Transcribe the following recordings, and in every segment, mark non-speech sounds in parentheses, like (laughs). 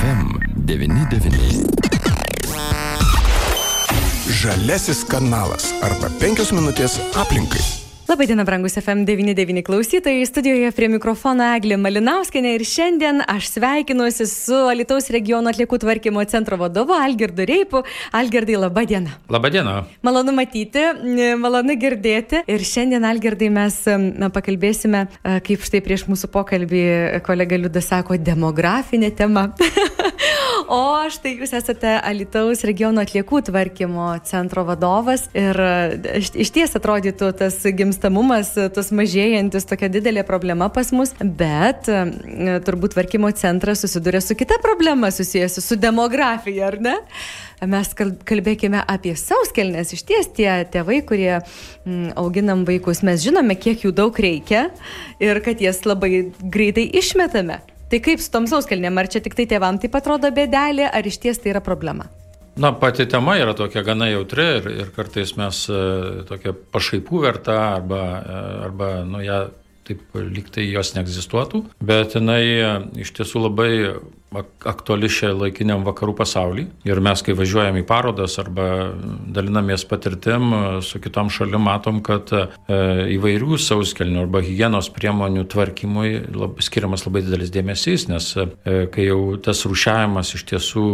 FM99. Žalesis kanalas arba penkios minutės aplinkai. Labadiena, brangus FM99 klausytojai. Studijoje prie mikrofono Eglė Malinauskinė ir šiandien aš sveikinuosi su Alitaus regiono atliekų tvarkymo centro vadovu Algirdu Reipu. Algirdai, labadiena. Labadiena. Malonu matyti, malonu girdėti. Ir šiandien, Algirdai, mes na, pakalbėsime, kaip štai prieš mūsų pokalbį kolega Liudas sako, demografinė tema. (laughs) O štai jūs esate Alitaus regiono atliekų tvarkymo centro vadovas ir iš ties atrodytų tas gimstamumas, tas mažėjantis tokia didelė problema pas mus, bet turbūt tvarkymo centras susiduria su kita problema susijusi su demografija, ar ne? Mes kalbėkime apie sauskelnes. Iš ties tie tėvai, kurie mm, auginam vaikus, mes žinome, kiek jų daug reikia ir kad jas labai greitai išmetame. Tai kaip su tom sauskelnėm, ar čia tik tai tėvam taip atrodo bėdelė, ar iš ties tai yra problema? Na, pati tema yra tokia gana jautri ir, ir kartais mes e, tokia pašaipų verta arba, e, arba nu, ją taip lygtai jos neegzistuotų, bet jinai e, iš tiesų labai aktuali šią laikiniam vakarų pasaulį. Ir mes, kai važiuojam į parodas arba dalinamės patirtim su kitom šalim, matom, kad e, įvairių sauskelnių arba hygienos priemonių tvarkymui lab, skiriamas labai didelis dėmesys, nes e, kai jau tas rušiavimas iš tiesų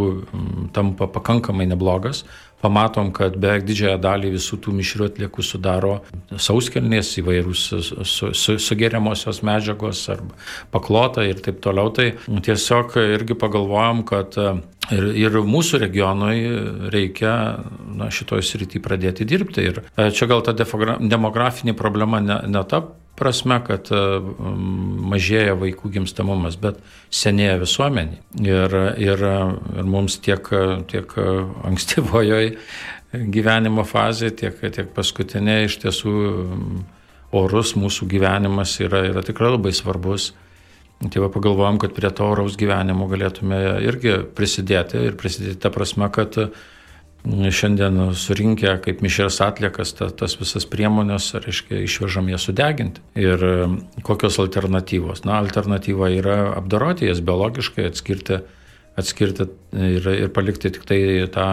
tampa pakankamai neblogas, pamatom, kad beveik didžiąją dalį visų tų mišrių atliekų sudaro sauskelnės įvairūs su, su, sugeriamosios medžiagos arba paklota ir taip toliau. Tai tiesiog irgi pagalvojom, kad ir, ir mūsų regionui reikia na, šitoj srity pradėti dirbti. Ir čia gal ta demografinė problema ne, ne ta prasme, kad e, mažėja vaikų gimstamumas, bet senėja visuomenė. Ir, ir, ir mums tiek, tiek ankstyvojoje gyvenimo fazė, tiek, tiek paskutinė iš tiesų orus mūsų gyvenimas yra, yra tikrai labai svarbus. Tai va pagalvojom, kad prie to oraus gyvenimo galėtume irgi prisidėti ir prisidėti tą prasme, kad šiandien surinkę kaip mišės atliekas ta, tas visas priemonės, reiškia, išvežam jas sudeginti. Ir kokios alternatyvos? Na, alternatyva yra apdoroti jas biologiškai, atskirti, atskirti ir, ir palikti tik tai tą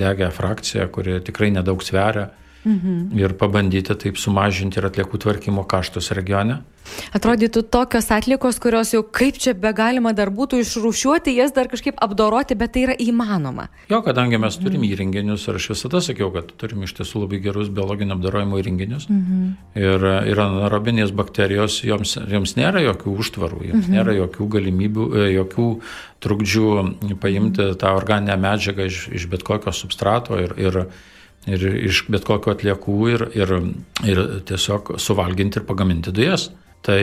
degę frakciją, kuri tikrai nedaug sveria mhm. ir pabandyti taip sumažinti ir atliekų tvarkymo kaštus regione. Atrodytų tokios atlikos, kurios jau kaip čia be galima dar būtų išrūšiuoti, jas dar kažkaip apdoroti, bet tai yra įmanoma. Jo, kadangi mes turim mhm. įrenginius ir aš visada sakiau, kad turim iš tiesų labai gerus biologinio apdorojimo įrenginius. Mhm. Ir, ir anaerobinės bakterijos, joms, joms nėra jokių užtvarų, joms mhm. nėra jokių galimybių, e, jokių trukdžių paimti tą organinę medžiagą iš, iš bet kokio substrato ir, ir ir iš bet kokio atliekų ir, ir, ir tiesiog suvalginti ir pagaminti dujas. Tai,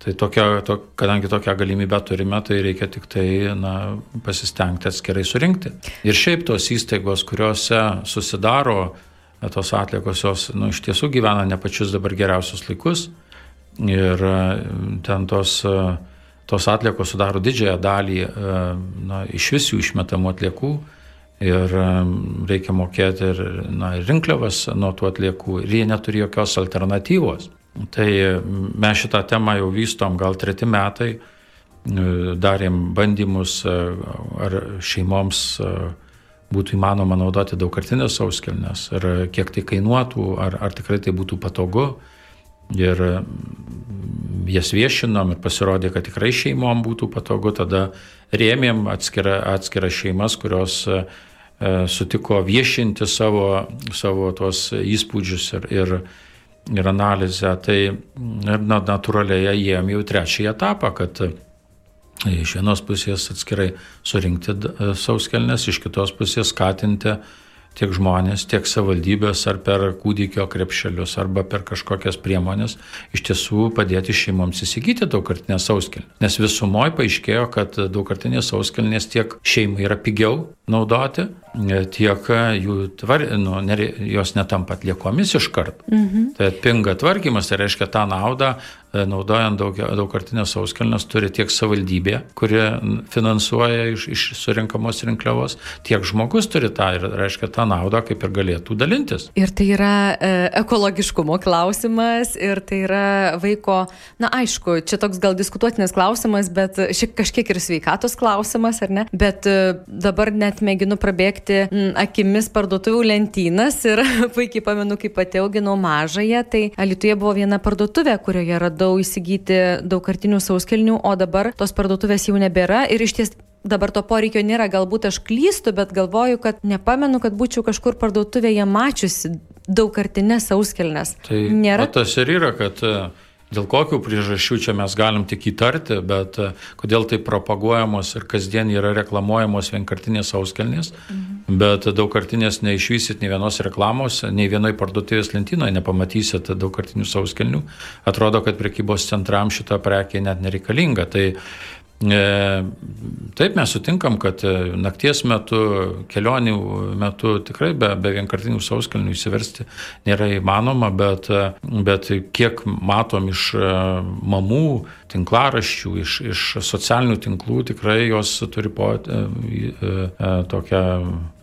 tai tokia, to, kadangi tokią galimybę turime, tai reikia tik tai na, pasistengti atskirai surinkti. Ir šiaip tos įstaigos, kuriuose susidaro tos atliekos, jos nu, iš tiesų gyvena ne pačius dabar geriausius laikus. Ir ten tos, tos atliekos sudaro didžiąją dalį na, iš vis jų išmetamų atliekų ir reikia mokėti ir, na, ir rinkliavas nuo tų atliekų ir jie neturi jokios alternatyvos. Tai mes šitą temą jau vystom gal treti metai, darėm bandymus, ar šeimoms būtų įmanoma naudoti daugkartinės sauskelnes, ar kiek tai kainuotų, ar, ar tikrai tai būtų patogu. Ir jas viešinom ir pasirodė, kad tikrai šeimom būtų patogu, tada rėmėm atskirą, atskirą šeimas, kurios uh, E, sutiko viešinti savo, savo tos įspūdžius ir, ir, ir analizę. Tai na, natūraliai jiem jau trečiąjį etapą, kad iš vienos pusės atskirai surinkti e, sauskelnes, iš kitos pusės skatinti tiek žmonės, tiek savivaldybės ar per kūdikio krepšelius arba per kažkokias priemonės iš tiesų padėti šeimoms įsigyti daugkartinės sauskelnes. Nes visumoje paaiškėjo, kad daugkartinės sauskelnės tiek šeimai yra pigiau naudoti, tiek jų tvar, nu, jos netampa atliekomis iš karto. Mhm. Tai atpinga tvarkymas, tai reiškia tą naudą naudojant daug, daugkartinės sauskelnes turi tiek savivaldybė, kuri finansuoja iš, iš surinkamos rinkliavos, tiek žmogus turi tą ir reiškia tą naudą kaip ir galėtų dalintis. Ir tai yra e, ekologiškumo klausimas ir tai yra vaiko, na aišku, čia toks gal diskutuotinas klausimas, bet šiek kažkiek ir sveikatos klausimas, ar ne? Bet e, dabar net mėginu prabėgti m, akimis parduotuvių lentynas ir (laughs) puikiai pamenu, kaip pati auginau mažąją, tai Alituje buvo viena parduotuvė, kurioje radau įsigyti daugkartinių sauskelnių, o dabar tos parduotuvės jau nebėra ir iš ties dabar to poreikio nėra, galbūt aš klystu, bet galvoju, kad nepamenu, kad būčiau kažkur parduotuvėje mačiusi daugkartinės sauskelnes. Tai nėra. Tas ir yra, kad uh, Dėl kokių priežasčių čia mes galim tik įtarti, bet e, kodėl tai propaguojamos ir kasdien yra reklamuojamos vienkartinės auskelnės, mhm. bet daugkartinės neišvysit nei vienos reklamos, nei vienoj parduotuvės lentynoje nepamatysit daugkartinių auskelnių. Atrodo, kad prekybos centram šita prekė net nereikalinga. Tai taip mes sutinkam, kad e, nakties metu, kelionių metu tikrai be, be vienkartinių sauskelnių įsiversti nėra įmanoma, bet, e, bet kiek matom iš mamų tinklaraščių, iš, iš socialinių tinklų, tikrai jos turi po, tokią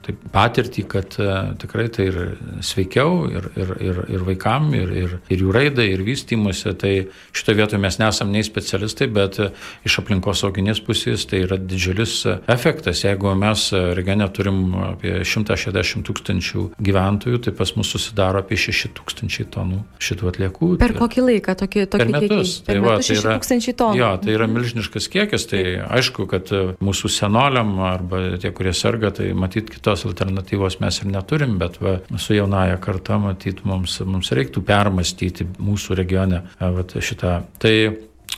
taip, patirtį, kad e, tikrai tai ir sveikiau ir, ir, ir, ir vaikam, ir, ir, ir jų raidai, ir vystymuose. Tai šitoje vietoje mes nesam nei specialistai, bet e, iš aplinkos sauginės pusės tai yra didžiulis efektas. Jeigu mes regione turim apie 160 tūkstančių gyventojų, tai pas mus susidaro apie 6 tūkstančiai tonų šitų atliekų. Per tai, kokį laiką tokį, tokį per metus? Kiekį? Per tai, metus va, tai yra, tūkstančiai tonų. Jo, tai yra milžiniškas kiekis. Tai aišku, kad mūsų senoliam arba tie, kurie serga, tai matyt kitos kitos alternatyvos mes ir neturim, bet va, su jaunaja karta, matyt, mums, mums reiktų permastyti mūsų regione va, šitą. Tai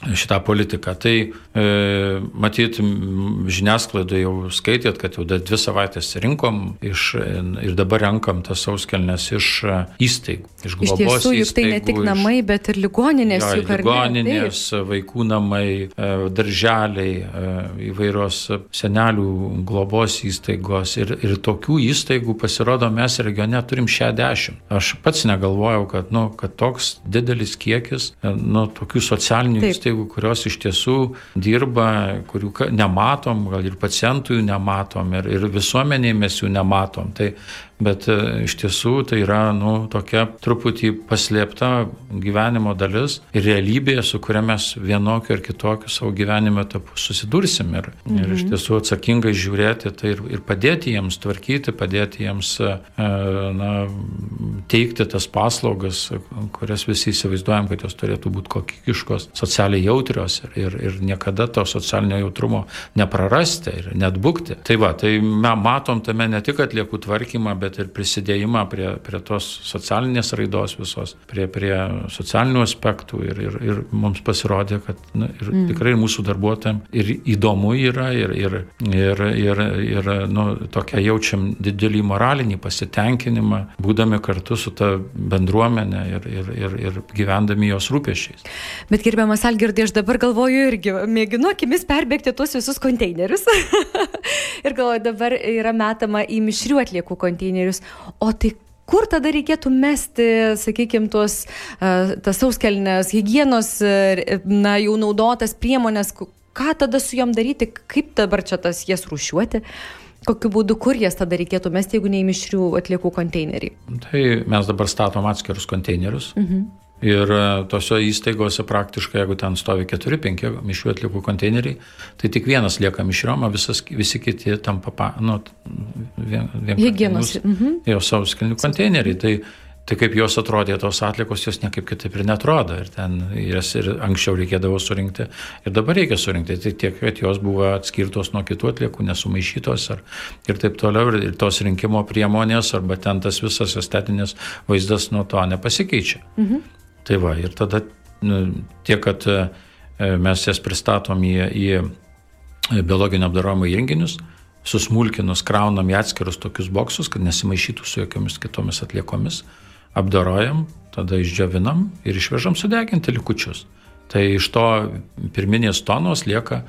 šitą politiką. Tai e, matyt, žiniasklaidoje jau skaitėt, kad jau dvi savaitės rinkom iš, ir dabar renkam tas sauskelnes iš e, įstaigų, iš globos iš tiesų, įstaigų. Tai ne tik namai, bet ir ligoninės. Jo, ligoninės, vaikų namai, e, darželiai, e, įvairios senelių globos įstaigos ir, ir tokių įstaigų pasirodo mes regione turim 60. Aš pats negalvojau, kad, nu, kad toks didelis kiekis nu, tokių socialinių Taip. įstaigų įstaigų, kurios iš tiesų dirba, kurių nematom, gal ir pacientų jų nematom, ir, ir visuomenėje mes jų nematom. Tai bet e, iš tiesų tai yra nu, tokia truputį paslėpta gyvenimo dalis ir realybė, su kuria mes vienokiu ar kitokiu savo gyvenime etapu susidursim ir, mhm. ir iš mhm. tiesų atsakingai žiūrėti tai ir, ir padėti jiems tvarkyti, padėti jiems e, na, teikti tas paslaugas, kurias visi įsivaizduojam, kad jos turėtų būti kokybiškos, socialiai jautrios ir, ir, ir niekada to socialinio jautrumo neprarasti ir net būkti. Tai va, tai mes matom tame ne tik atliekų tvarkymą, bet bet ir prisidėjimą prie, prie tos socialinės raidos visos, prie, prie socialinių aspektų ir, ir, ir mums pasirodė, kad na, ir mm. tikrai mūsų darbuotojams ir įdomu yra ir, ir, ir, ir, ir nu, tokia jaučiam didelį moralinį pasitenkinimą, būdami kartu su ta bendruomenė ir, ir, ir, ir gyvendami jos rūpešiais. Bet gerbiamas Algirdai, aš dabar galvoju irgi, mėginu akimis perbėgti tuos visus konteinerius. (laughs) ir galvoju, dabar yra metama į mišrių atliekų konteinerius konteinerius. O tai kur tada reikėtų mesti, sakykime, tuos, tas sauskelnes, hygienos, na, jau naudotas priemonės, ką tada su jom daryti, kaip dabar čia tas jas rušiuoti? Kokiu būdu, kur jas tada reikėtų mesti, jeigu neįmišrių atliekų konteinerį? Tai mes dabar statom atskirus konteinerius. Mhm. Ir e, tose įstaigose praktiškai, jeigu ten stovi 4-5 mišrių atlikų konteineriai, tai tik vienas lieka mišriom, o visas, visi kiti tampa, pa, nu, vien, vien hygienos. Mhm. Jo sauskelnių konteineriai. Tai, tai kaip jos atrodė tos atlikos, jos niekaip kitaip ir netrodo. Ir ten jas ir anksčiau reikėdavo surinkti, ir dabar reikia surinkti. Tai tiek, kad jos buvo atskirtos nuo kitų atliekų, nesumaišytos ar, ir taip toliau. Ir, ir tos rinkimo priemonės, arba ten tas visas estetinis vaizdas nuo to nepasikeičia. Mhm. Tai va, ir tada nu, tiek, kad e, mes jas pristatom į, į biologinio apdarojimo įrenginius, susmulkinus, kraunam į atskirus tokius boksus, kad nesimaišytų su jokiamis kitomis atliekomis, apdarojam, tada išdžiovinam ir išvežam sudeginti likučius. Tai iš to pirminės tonos lieka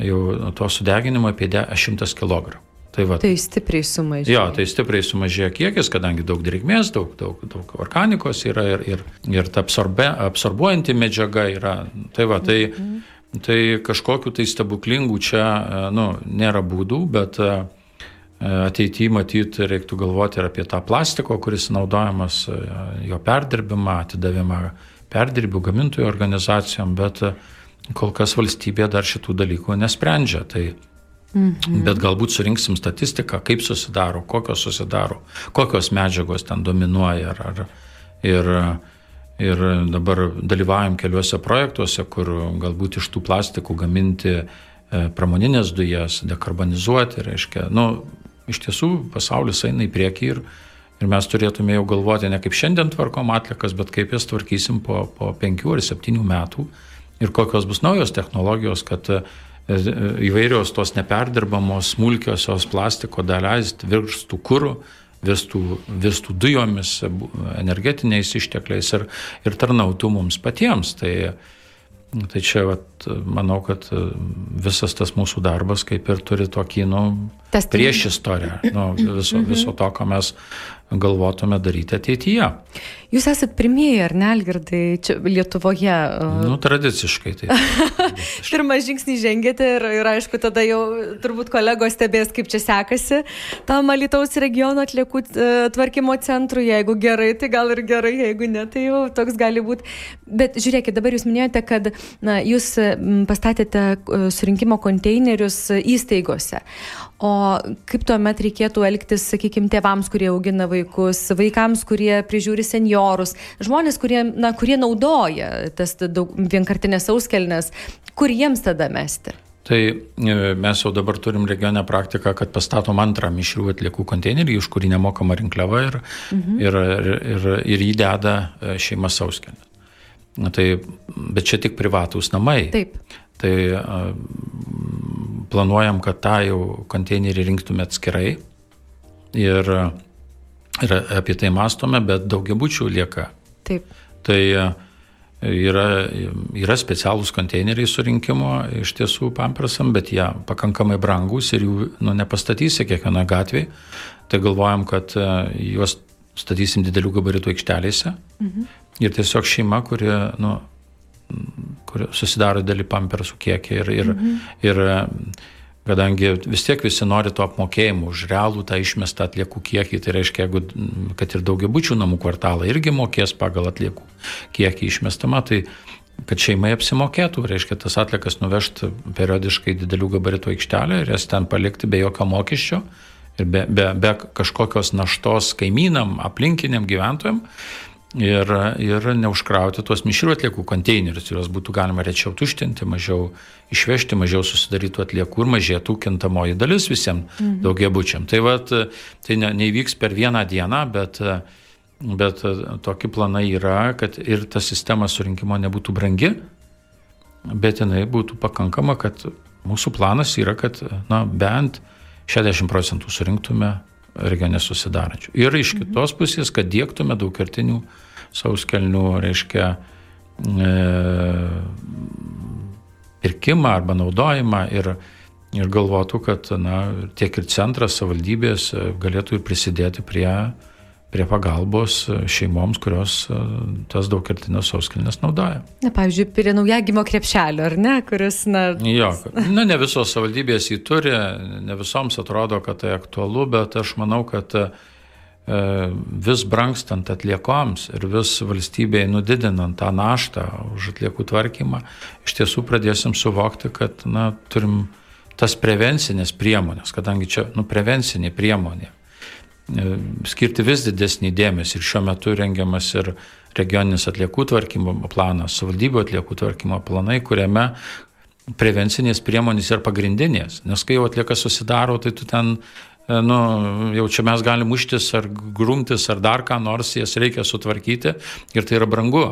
jau to sudeginimo apie 100 kg. Tai, va, Tai stipriai sumažėjo. Jo, tai stipriai sumažėjo kiekis, kadangi daug drėgmės, daug, daug, daug organikos yra ir, ir, ir ta absorbe, absorbuojanti medžiaga yra. Tai va, tai, tai kažkokiu tai stebuklingų čia e, nu, nėra būdų, bet e, ateityje matyti reiktų galvoti ir apie tą plastiko, kuris naudojamas, e, jo perdirbimą, atidavimą perdirbių gamintojų organizacijom, bet kol kas valstybė dar šitų dalykų nesprendžia. Tai, mhm. Bet galbūt surinksim statistiką, kaip susidaro, kokios susidaro, kokios medžiagos ten dominuoja. Ar, ar, ir, ir dabar dalyvaujam keliuose projektuose, kur galbūt iš tų plastikų gaminti e, pramoninės dujas, dekarbonizuoti, reiškia, nu, iš tiesų pasaulis eina į priekį ir, Ir mes turėtume jau galvoti ne kaip šiandien tvarkom atlikas, bet kaip jas tvarkysim po, po penkių ar septynių metų ir kokios bus naujos technologijos, kad įvairios tos neperdirbamos smulkiosios plastiko dalys virstų kūrų, virstų, virstų dujomis, energetiniais ištekliais ir, ir tarnautų mums patiems. Tai, tai čia vat, manau, kad visas tas mūsų darbas kaip ir turi tokį, nu, prieš istoriją nu, viso, viso to, ką mes galvotume daryti ateityje. Jūs esat pirmieji, ar ne, Algirdai, čia Lietuvoje? Nu, tradiciškai tai. (laughs) Pirmą žingsnį žengėte ir, ir aišku, tada jau turbūt kolegos stebės, kaip čia sekasi tam Alitaus regiono atliekų e, tvarkymo centrui. Jeigu gerai, tai gal ir gerai, jeigu ne, tai jau toks gali būti. Bet žiūrėkit, dabar jūs minėjote, kad na, jūs pastatėte e, surinkimo konteinerius įstaigose. O kaip tuomet reikėtų elgtis, sakykime, tėvams, kurie augina vaikus, vaikams, kurie prižiūri seniorus, žmonės, kurie, na, kurie naudoja tas daug, vienkartinės auskelnes, kur jiems tada mesti? Tai e, mes jau dabar turim regionę praktiką, kad pastatom antrą mišrių atliekų konteinerį, už kurį nemokama rinkliava ir, mhm. ir, ir, ir, ir jį deda e, šeima sauskelė. Tai, bet čia tik privatūs namai. Taip. Tai planuojam, kad tą jau konteinerį rinktume atskirai ir, ir apie tai mastome, bet daugiabučių lieka. Taip. Tai yra, yra specialūs konteineriai surinkimo iš tiesų pampersam, bet jie pakankamai brangus ir jų nu, nepastatysi kiekvienoje gatvėje. Tai galvojam, kad juos statysim didelių gabaritų aikštelėse. Mhm. Ir tiesiog šeima, kuri nu, kur susidaro dėlį pampersų kiekį ir, ir, mhm. ir kadangi vis tiek visi nori to apmokėjimo už realų tą išmestą atliekų kiekį, tai reiškia, jeigu, kad ir daugiabučių namų kvartalą irgi mokės pagal atliekų kiekį išmestamą, tai kad šeimai apsimokėtų, reiškia tas atlikas nuvežti periodiškai didelių gabaritų aikštelę ir jas ten palikti be jokio mokesčio ir be, be, be kažkokios naštos kaimynam, aplinkiniam gyventojam ir, ir neužkrauti tuos mišrių atliekų konteinerius, juos būtų galima rečiau tuštinti, mažiau išvežti, mažiau susidarytų atliekų ir mažėtų kintamoji dalis visiems mhm. daugiabučiam. Tai, vat, tai ne, neįvyks per vieną dieną, bet, bet tokie planai yra, kad ir ta sistema surinkimo nebūtų brangi, bet jinai būtų pakankama, kad mūsų planas yra, kad na, bent 60 procentų surinktume regione susidarančių. Ir iš mhm. kitos pusės, kad dėktume daugkartinių sauskelnių, reiškia, e, pirkimą arba naudojimą ir, ir galvotų, kad na, tiek ir centras, savivaldybės galėtų ir prisidėti prie prie pagalbos šeimoms, kurios e, tas daugkartinės sauskelnes naudoja. Na, pavyzdžiui, prie naujagimo krepšelio, ar ne, kuris, na... Jo, na, ne visos savivaldybės jį turi, ne visoms atrodo, kad tai aktualu, bet aš manau, kad e, vis brankstant atliekoms ir vis valstybėje nudidinant tą naštą už atliekų tvarkymą, iš tiesų pradėsim suvokti, kad na, turim tas prevencinės priemonės, kadangi čia nu, prevencinė priemonė skirti vis didesnį dėmesį ir šiuo metu rengiamas ir regioninis atliekų tvarkymo planas, savaldybių atliekų tvarkymo planai, kuriame prevencinės priemonės yra pagrindinės, nes kai jau atlieka susidaro, tai tu ten, e, nu, jau čia mes galim muštis ar grumtis ar dar ką nors, jas reikia sutvarkyti ir tai yra brangu.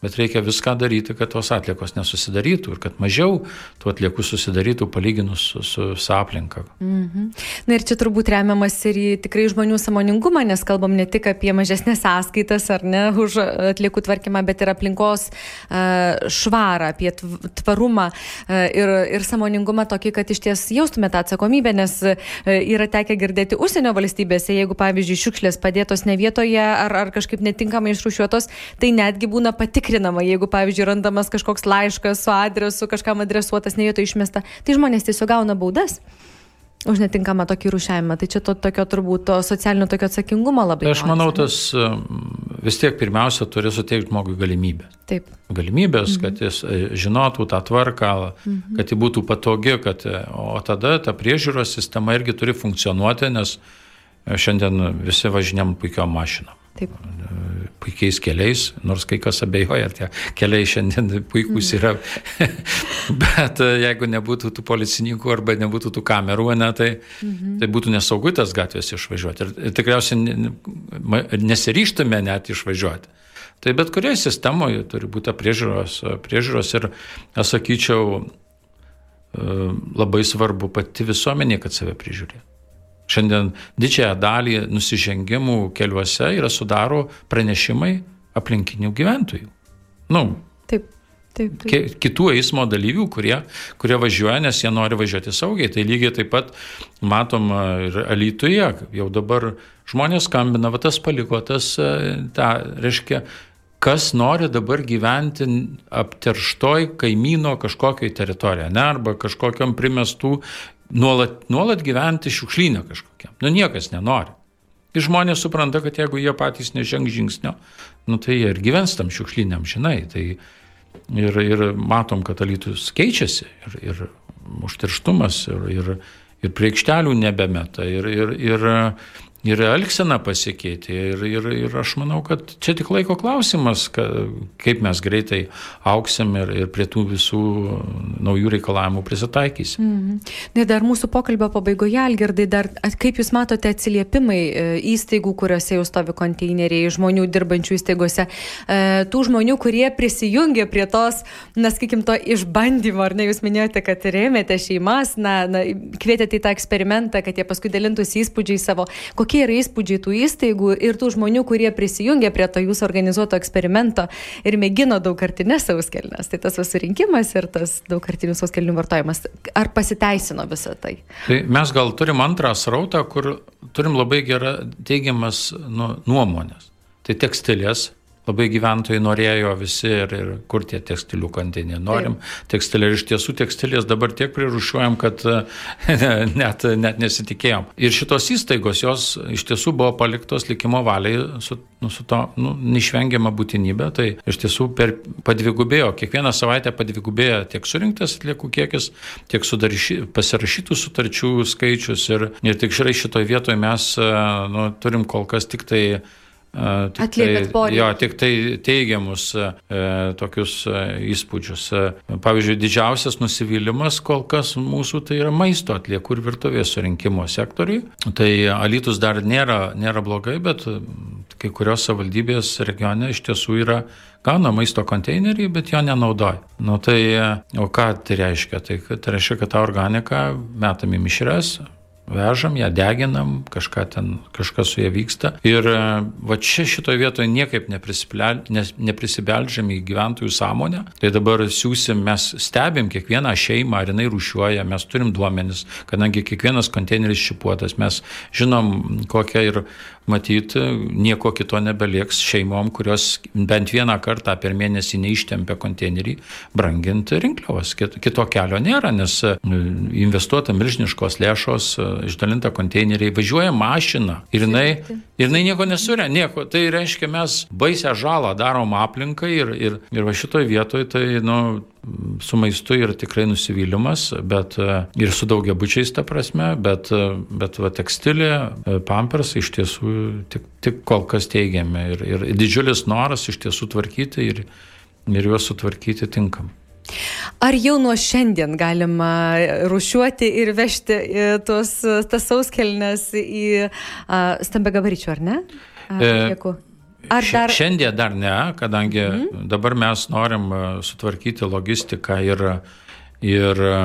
Bet reikia viską daryti, kad tos atliekos nesusidarytų ir kad mažiau tų atliekų susidarytų palyginus su, su, su aplinka. Mhm. Na ir čia turbūt remiamas ir į tikrai žmonių samoningumą, nes kalbam ne tik apie mažesnės sąskaitas ar ne už atliekų tvarkymą, bet ir aplinkos uh, švarą, apie tvarumą uh, ir, ir samoningumą tokį, kad iš ties jaustumėte tą atsakomybę, nes uh, yra tekę girdėti užsienio valstybėse, jeigu pavyzdžiui šiukšlės padėtos ne vietoje ar, ar kažkaip netinkamai išrušiuotos, tai netgi būna patikrinti tikrinama, jeigu, pavyzdžiui, randamas kažkoks laiškas su adresu, kažkam adresuotas, ne vietoje išmesta, tai žmonės tiesiog gauna baudas. Už netinkamą tokį rušiavimą. Tai čia to tokio turbūt to socialinio tokio atsakingumo labai. Tai aš manau, tas um, vis tiek pirmiausia turi suteikti žmogui galimybę. Taip. Galimybės, mhm. kad jis e, žinotų tą tvarką, mhm. kad ji būtų patogi, kad, e, o tada ta priežiūros sistema irgi turi funkcionuoti, nes e, šiandien visi važinėm puikiom mašinom. Taip. Puikiais keliais, nors kai kas abejoja, tie keliai šiandien puikūs yra. (laughs) Bet e, jeigu nebūtų tų policininkų arba nebūtų tų kamerų, ne, tai, mhm. tai būtų nesaugu tas gatvės išvažiuoti. Ir, tikriausiai nesiryštume net išvažiuoti. Tai bet kurioje sistemoje turi būti priežiūros, priežiūros ir, aš sakyčiau, e, labai svarbu pati visuomenė, kad save prižiūrėtų. Šiandien didžiąją dalį nusižengimų keliuose yra sudaro pranešimai aplinkinių gyventojų. Nu, taip. Taip, taip. Kitų eismo dalyvių, kurie, kurie važiuoja, nes jie nori važiuoti saugiai. Tai lygiai taip pat matom ir Alytuje, jau dabar žmonės skambina, va tas paliko, tas, e, tą, reiškia, kas nori dabar gyventi apterštoj kaimyno kažkokiai teritorijoje, ne, arba kažkokiam primestų nuolat, nuolat gyventi šiukšlynę kažkokiam. Nu niekas nenori. Ir žmonės supranta, kad jeigu jie patys neženg žingsnio, nu tai jie ir gyvens tam šiukšlynėm, žinai. Tai ir, ir matom, kad alytus keičiasi ir, ir užterštumas ir, ir, ir prie aikštelių nebemeta. Ir, ir, ir ir elgsena pasikeitė. Ir, ir, ir aš manau, kad čia tik laiko klausimas, ka, kaip mes greitai auksim ir, ir prie tų visų naujų reikalavimų prisitaikysim. -hmm. Na, dar mūsų pokalbio pabaigoje, Algirdai, dar kaip Jūs matote atsiliepimai e, įstaigų, kuriuose jau stovi konteineriai, žmonių dirbančių įstaigose, e, tų žmonių, kurie prisijungia prie tos, na, sakykim, to išbandymo, ar ne, Jūs minėjote, kad rėmėte šeimas, na, na kvietėte į tą eksperimentą, kad jie paskui dalintųsi įspūdžiai savo. Kokie kokie yra įspūdžiai tų įstaigų ir tų žmonių, kurie prisijungė prie to jūsų organizuoto eksperimento ir mėgino daugkartinės sauskelnes. Tai tas susirinkimas ir tas daugkartinių sauskelnių vartojimas. Ar pasiteisino visą tai? Tai mes gal turim antrą srautą, kur turim labai gerą teigiamas nu, nuomonės. Tai tekstilės labai gyventojai norėjo visi ir, ir kur tie tekstilių konteineriai. Norim tekstilę ir iš tiesų tekstilės dabar tiek prirušiuojam, kad (laughs) net, net nesitikėjom. Ir šitos įstaigos, jos iš tiesų buvo paliktos likimo valiai su, nu, su to nu, neišvengiama būtinybė. Tai iš tiesų per padvigubėjo, kiekvieną savaitę padvigubėjo tiek surinktas atliekų kiekis, tiek sudarši, pasirašytų sutarčių skaičius. Ir, ir tik širai šitoje vietoje mes nu, turim kol kas tik tai Atliekat poreikį. Jo, tik tai teigiamus e, tokius e, įspūdžius. E, pavyzdžiui, didžiausias nusivylimas kol kas mūsų tai yra maisto atliekų ir virtuvės surinkimo sektoriui. Tai Alytus dar nėra, nėra blogai, bet kai kurios savivaldybės regione iš tiesų yra gauna maisto konteinerį, bet jo nenaudoja. Nu, tai, o ką tai reiškia? Tai, tai reiškia, kad tą organiką metam į mišres, vežam ją, deginam, kažką ten, kažkas su ją vyksta. Ir e, va čia šitoje vietoje niekaip neprisibeldžiam į gyventojų sąmonę. Tai dabar siūsim, mes stebim kiekvieną šeimą, ar jinai rūšiuoja, mes turim duomenis, kadangi kiekvienas konteineris šipuotas, mes žinom, kokia ir matyt, nieko kito nebelieks šeimom, kurios bent vieną kartą per mėnesį neištempia konteinerį, branginti rinkliavas. Kito kelio nėra, nes e, investuota milžiniškos lėšos, išdalinta konteineriai, važiuoja mašina ir jinai, ir jinai nieko nesuria, nieko. Tai reiškia, mes baisę žalą darom aplinkai ir, ir, ir va šitoje vietoje tai, nu, su maistu yra tikrai nusivylimas, bet ir su daugia bučiais ta prasme, bet, bet va, tekstilė, pampers iš tiesų tik, tik kol kas teigiami ir, ir didžiulis noras iš tiesų tvarkyti ir, ir juos sutvarkyti tinkam. Ar jau nuo šiandien galima rušiuoti ir vežti e, tos, tas sauskelnes į stambę gabaričių, ar ne? E, Ar dar... Šiandien dar ne, kadangi mm. dabar mes norim e, sutvarkyti logistiką ir, ir e,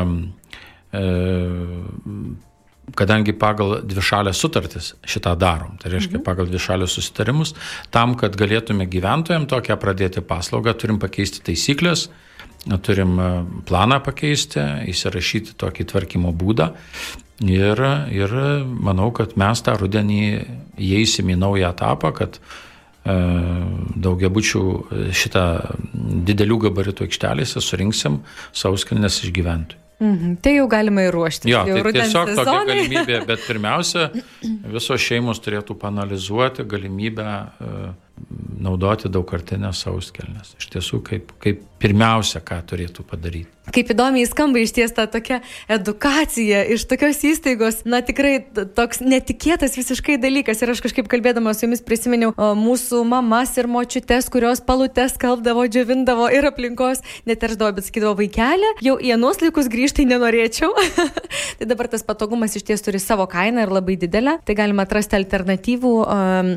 kadangi pagal dvišalę sutartis šitą darom, tai reiškia pagal dvišalius susitarimus, tam, kad galėtume gyventojams tokią pradėti paslaugą, turim pakeisti taisyklės, turim e, planą pakeisti, įsirašyti tokį tvarkymo būdą. Ir, ir manau, kad mes tą rudenį įeisim į naują etapą, kad e, daugiabučių e, šitą didelių gabaritų aikštelėse surinksim sauskelnes iš gyventojų. Mhm, tai jau galima ir ruoštis. Jo, tai tiesiog tokia sezonui. galimybė, (laughs) bet pirmiausia, visos šeimos turėtų panalizuoti galimybę e, naudoti daugkartinės sauskelnes. Iš tiesų, kaip, kaip pirmiausia, ką turėtų padaryti. Kaip įdomiai skamba iš ties ta tokia edukacija iš tokios įstaigos, na tikrai toks netikėtas visiškai dalykas. Ir aš kažkaip kalbėdama su jumis prisiminiau o, mūsų mamas ir močiutes, kurios palutes kalbdavo, džiovindavo ir aplinkos neterždavo, bet sakydavo vaikelė, jau į anuos laikus grįžti nenorėčiau. (laughs) tai dabar tas patogumas iš ties turi savo kainą ir labai didelę. Tai galima atrasti alternatyvų, um,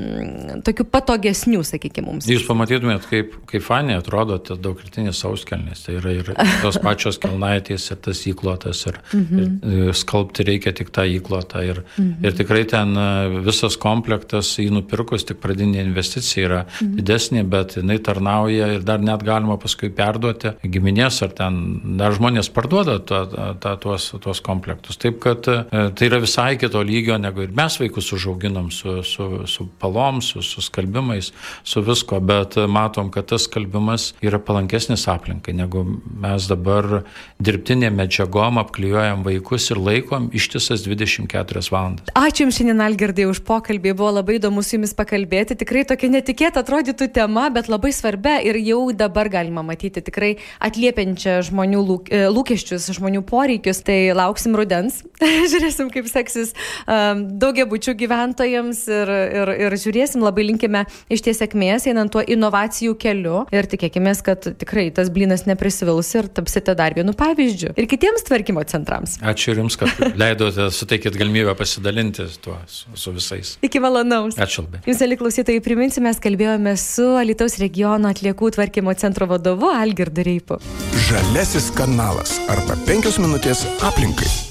tokių patogesnių, sakykime, mums. Jūs pamatytumėt, kaip, kaip faniai atrodo tas daugkartinės sauskelnės. Tai yra ir tos pačios kelnaitės, ir tas įklotas, ir, mhm. ir skalbti reikia tik tą įklotą. Ir, mhm. ir tikrai ten e, visas komplektas jį nupirkus, tik pradinė investicija yra mhm. didesnė, bet jinai tarnauja ir dar net galima paskui perduoti giminės, ar ten dar žmonės parduoda tą, tą, tuos, tuos komplektus. Taip kad e, tai yra visai kito lygio, negu ir mes vaikus užauginom su, su, su palom, su, su skalbimais, su visko, bet matom, kad tas skalbimas yra palankesnis aplinkai, negu mes dabar dirbtinė medžiagom apklijuojam vaikus ir laikom ištisas 24 valandas. Ačiū Jums šiandien, Algirdai, už pokalbį. Buvo labai įdomu su Jumis pakalbėti. Tikrai tokia netikėta atrodytų tema, bet labai svarbia ir jau dabar galima matyti tikrai atliepiančią žmonių lūk, e, lūkesčius, žmonių poreikius. Tai lauksim rudens, (laughs) žiūrėsim, kaip seksis um, daugiabučių gyventojams ir, ir, ir žiūrėsim, labai linkime iš ties sėkmės, einant tuo inovacijų keliu ir tikėkime, kad tikrai tas blinas neprisivils ir tapsite dar vienu pavyzdžiu ir kitiems tvarkymo centrams. Ačiū ir Jums, kad leidote, suteikėt galimybę pasidalinti tuo su, su visais. Iki malonaus. Ačiū labai. Jums, ali klausytojai, priminsiu, mes kalbėjome su Alitaus regiono atliekų tvarkymo centro vadovu Algirdu Reipu. Žalesis kanalas arba penkios minutės aplinkai.